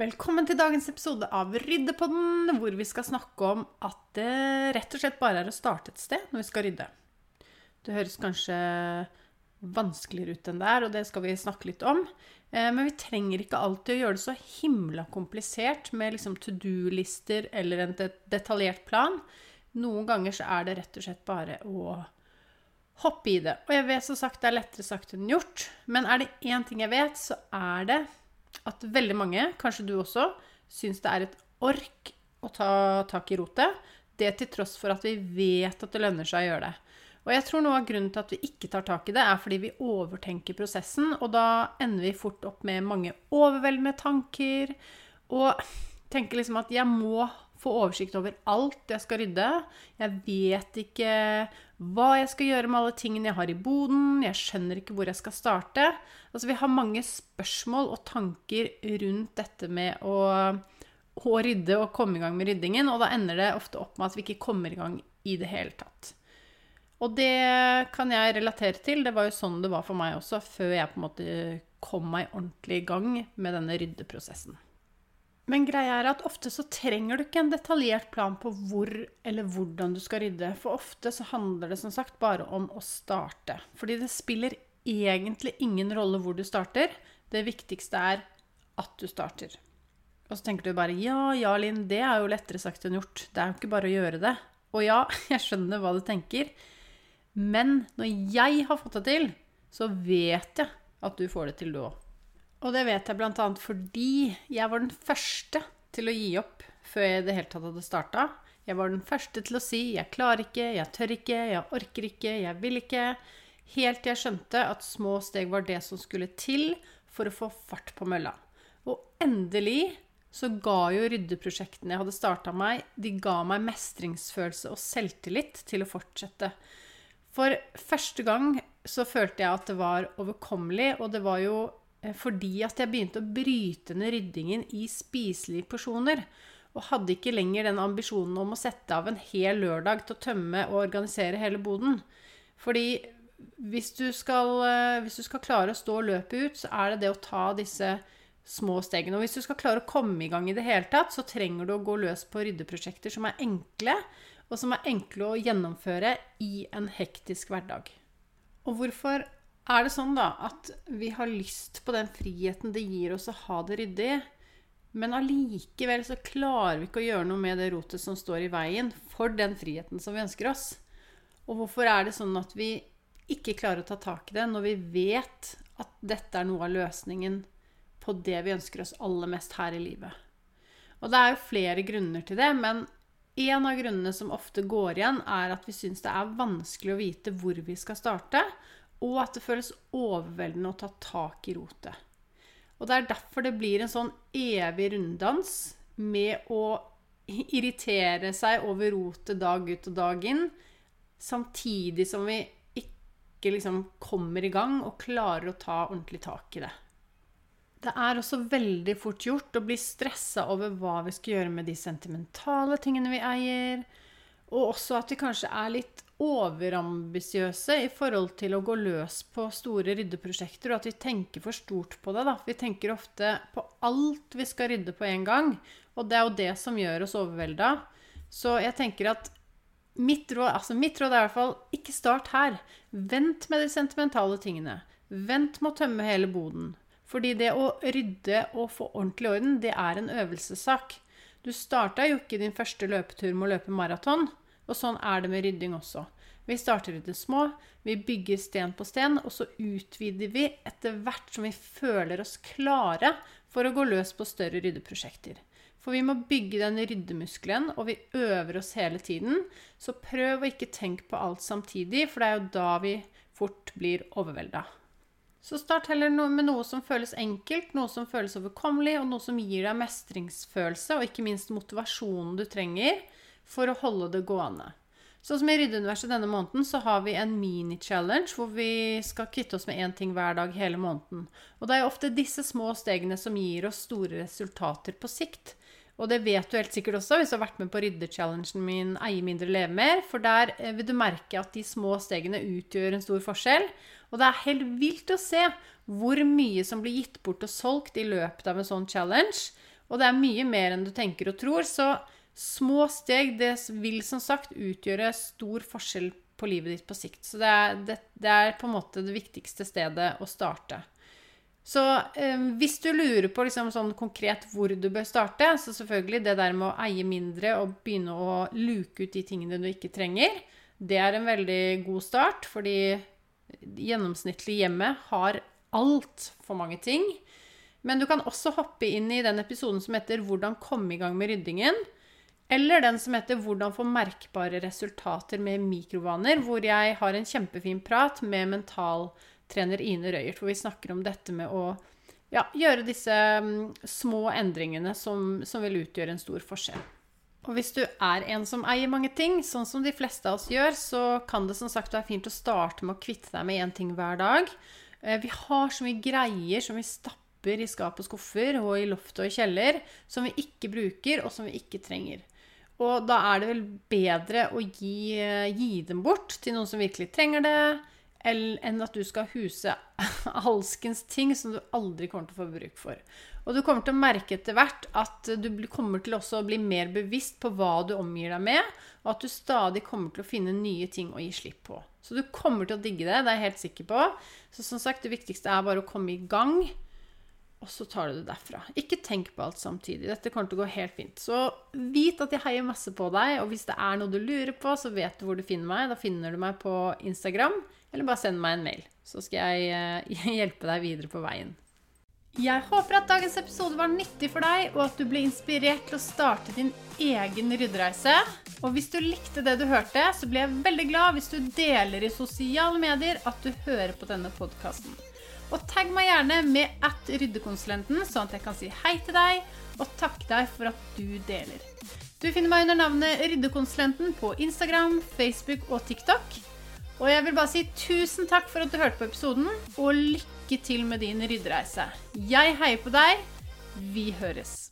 Velkommen til dagens episode av Ryddepodden, hvor vi skal snakke om at det rett og slett bare er å starte et sted når vi skal rydde. Det høres kanskje vanskeligere ut enn det er, og det skal vi snakke litt om. Eh, men vi trenger ikke alltid å gjøre det så himla komplisert med liksom to do-lister eller en detaljert plan. Noen ganger så er det rett og slett bare å hoppe i det. Og jeg vet som sagt det er lettere sagt enn gjort, men er det én ting jeg vet, så er det at veldig mange, kanskje du også, syns det er et ork å ta tak i rotet. Det til tross for at vi vet at det lønner seg å gjøre det. Og jeg tror noe av grunnen til at vi ikke tar tak i det, er fordi vi overtenker prosessen, og da ender vi fort opp med mange overveldende tanker. Og tenker liksom at jeg må få oversikt over alt jeg skal rydde. Jeg vet ikke hva jeg skal gjøre med alle tingene jeg har i boden. Jeg skjønner ikke hvor jeg skal starte. Altså, vi har mange spørsmål og tanker rundt dette med å, å rydde og komme i gang med ryddingen, og da ender det ofte opp med at vi ikke kommer i gang i det hele tatt. Og det kan jeg relatere til. Det var jo sånn det var for meg også, før jeg på en måte kom meg ordentlig i gang med denne ryddeprosessen. Men greia er at ofte så trenger du ikke en detaljert plan på hvor eller hvordan du skal rydde. For ofte så handler det som sagt bare om å starte. Fordi det spiller egentlig ingen rolle hvor du starter. Det viktigste er at du starter. Og så tenker du bare ja, ja, Linn, det er jo lettere sagt enn gjort. Det er jo ikke bare å gjøre det. Og ja, jeg skjønner hva du tenker. Men når jeg har fått det til, så vet jeg at du får det til, du òg. Og det vet jeg bl.a. fordi jeg var den første til å gi opp før jeg i det hele tatt hadde starta. Jeg var den første til å si 'jeg klarer ikke', 'jeg tør ikke', 'jeg orker ikke', 'jeg vil ikke'. Helt til jeg skjønte at små steg var det som skulle til for å få fart på mølla. Og endelig så ga jo ryddeprosjektene jeg hadde starta meg, de ga meg mestringsfølelse og selvtillit til å fortsette. For første gang så følte jeg at det var overkommelig, og det var jo fordi at jeg begynte å bryte ned ryddingen i spiselige porsjoner. Og hadde ikke lenger den ambisjonen om å sette av en hel lørdag til å tømme og organisere hele boden. Fordi hvis du skal, eh, hvis du skal klare å stå løpet ut, så er det det å ta disse små stegene. Og hvis du skal klare å komme i gang i det hele tatt, så trenger du å gå løs på ryddeprosjekter som er enkle, og som er enkle å gjennomføre i en hektisk hverdag. Og hvorfor er det sånn da at vi har lyst på den friheten det gir oss å ha det ryddig, men allikevel så klarer vi ikke å gjøre noe med det rotet som står i veien for den friheten som vi ønsker oss? Og hvorfor er det sånn at vi ikke klarer å ta tak i det når vi vet at dette er noe av løsningen på det vi ønsker oss aller mest her i livet? Og det er jo flere grunner til det, men en av grunnene som ofte går igjen, er at vi syns det er vanskelig å vite hvor vi skal starte, og at det føles overveldende å ta tak i rotet. Og det er derfor det blir en sånn evig runddans med å irritere seg over rotet dag ut og dag inn, samtidig som vi ikke liksom kommer i gang og klarer å ta ordentlig tak i det. Det er også veldig fort gjort å bli stressa over hva vi skal gjøre med de sentimentale tingene vi eier, Og også at vi kanskje er litt overambisiøse i forhold til å gå løs på store ryddeprosjekter, og at vi tenker for stort på det. Da. Vi tenker ofte på alt vi skal rydde på en gang, og det er jo det som gjør oss overvelda. Så jeg tenker at mitt råd, altså mitt råd er i hvert fall ikke start her. Vent med de sentimentale tingene. Vent med å tømme hele boden. Fordi det å rydde og få ordentlig orden, det er en øvelsessak. Du starta jo ikke din første løpetur med å løpe maraton. Og sånn er det med rydding også. Vi starter i det små, vi bygger sten på sten, og så utvider vi etter hvert som vi føler oss klare for å gå løs på større ryddeprosjekter. For vi må bygge den ryddemuskelen, og vi øver oss hele tiden. Så prøv å ikke tenke på alt samtidig, for det er jo da vi fort blir overvelda. Så start heller med noe som føles enkelt, noe som føles overkommelig, og noe som gir deg mestringsfølelse, og ikke minst motivasjonen du trenger for å holde det gående. Sånn som i Ryddeuniverset denne måneden, så har vi en mini-challenge hvor vi skal kvitte oss med én ting hver dag hele måneden. Og det er ofte disse små stegene som gir oss store resultater på sikt. Og det vet du helt sikkert også hvis du har vært med på ryddechallengen min 'Eie mindre, leve mer'. For der eh, vil du merke at de små stegene utgjør en stor forskjell. Og det er helt vilt å se hvor mye som blir gitt bort og solgt i løpet av en sånn challenge. Og det er mye mer enn du tenker og tror. Så små steg det vil som sagt utgjøre stor forskjell på livet ditt på sikt. Så det er, det, det er på en måte det viktigste stedet å starte. Så eh, hvis du lurer på liksom, sånn konkret hvor du bør starte, så selvfølgelig det der med å eie mindre og begynne å luke ut de tingene du ikke trenger, det er en veldig god start, fordi gjennomsnittlig hjemme har altfor mange ting. Men du kan også hoppe inn i den episoden som heter 'Hvordan komme i gang med ryddingen'. Eller den som heter 'Hvordan få merkbare resultater med mikrovaner', hvor jeg har en kjempefin prat med mentaltrener Ine Røyert, hvor vi snakker om dette med å ja, gjøre disse um, små endringene som, som, vil utgjøre en stor forskjell. Og hvis du er en som eier mange ting, sånn som de fleste av oss gjør, så kan det som sagt være fint å starte med å kvitte deg med én ting hver dag. Eh, vi har så mye greier som vi stapper i skap og skuffer og i loft og i kjeller, som vi ikke bruker, og som vi ikke trenger. Og da er det vel bedre å gi, gi, dem bort til noen som virkelig trenger det, enn at du skal huse alskens ting som du aldri kommer til å få bruk for. Og du kommer til å merke etter hvert at du kommer til å bli mer bevisst på hva du omgir deg med, og at du stadig kommer til å finne nye ting å gi slipp på. Så du kommer til å digge det, det er jeg helt sikker på. Så som sagt, det viktigste er bare å komme i gang og så tar du det derfra. Ikke tenk på alt samtidig. Dette kommer til å gå helt fint. Så vit at jeg heier masse på deg, og hvis det er noe du lurer på, så vet du hvor du finner meg. Da finner du meg på Instagram, eller bare send meg en mail. Så skal jeg uh, hjelpe deg videre på veien. Jeg håper at dagens episode var nyttig for deg, og at du ble inspirert til å starte din egen ryddereise. Og hvis du likte det du hørte, så blir jeg veldig glad hvis du deler i sosiale medier at du hører på denne podkasten. Og tagg meg gjerne med at ryddekonsulenten, sånn at jeg kan si hei til deg og takke deg for at du deler. Du finner meg under navnet Ryddekonsulenten på Instagram, Facebook og TikTok. Og jeg vil bare si tusen takk for at du hørte på episoden, og lykke til med din ryddereise. Jeg heier på deg. Vi høres.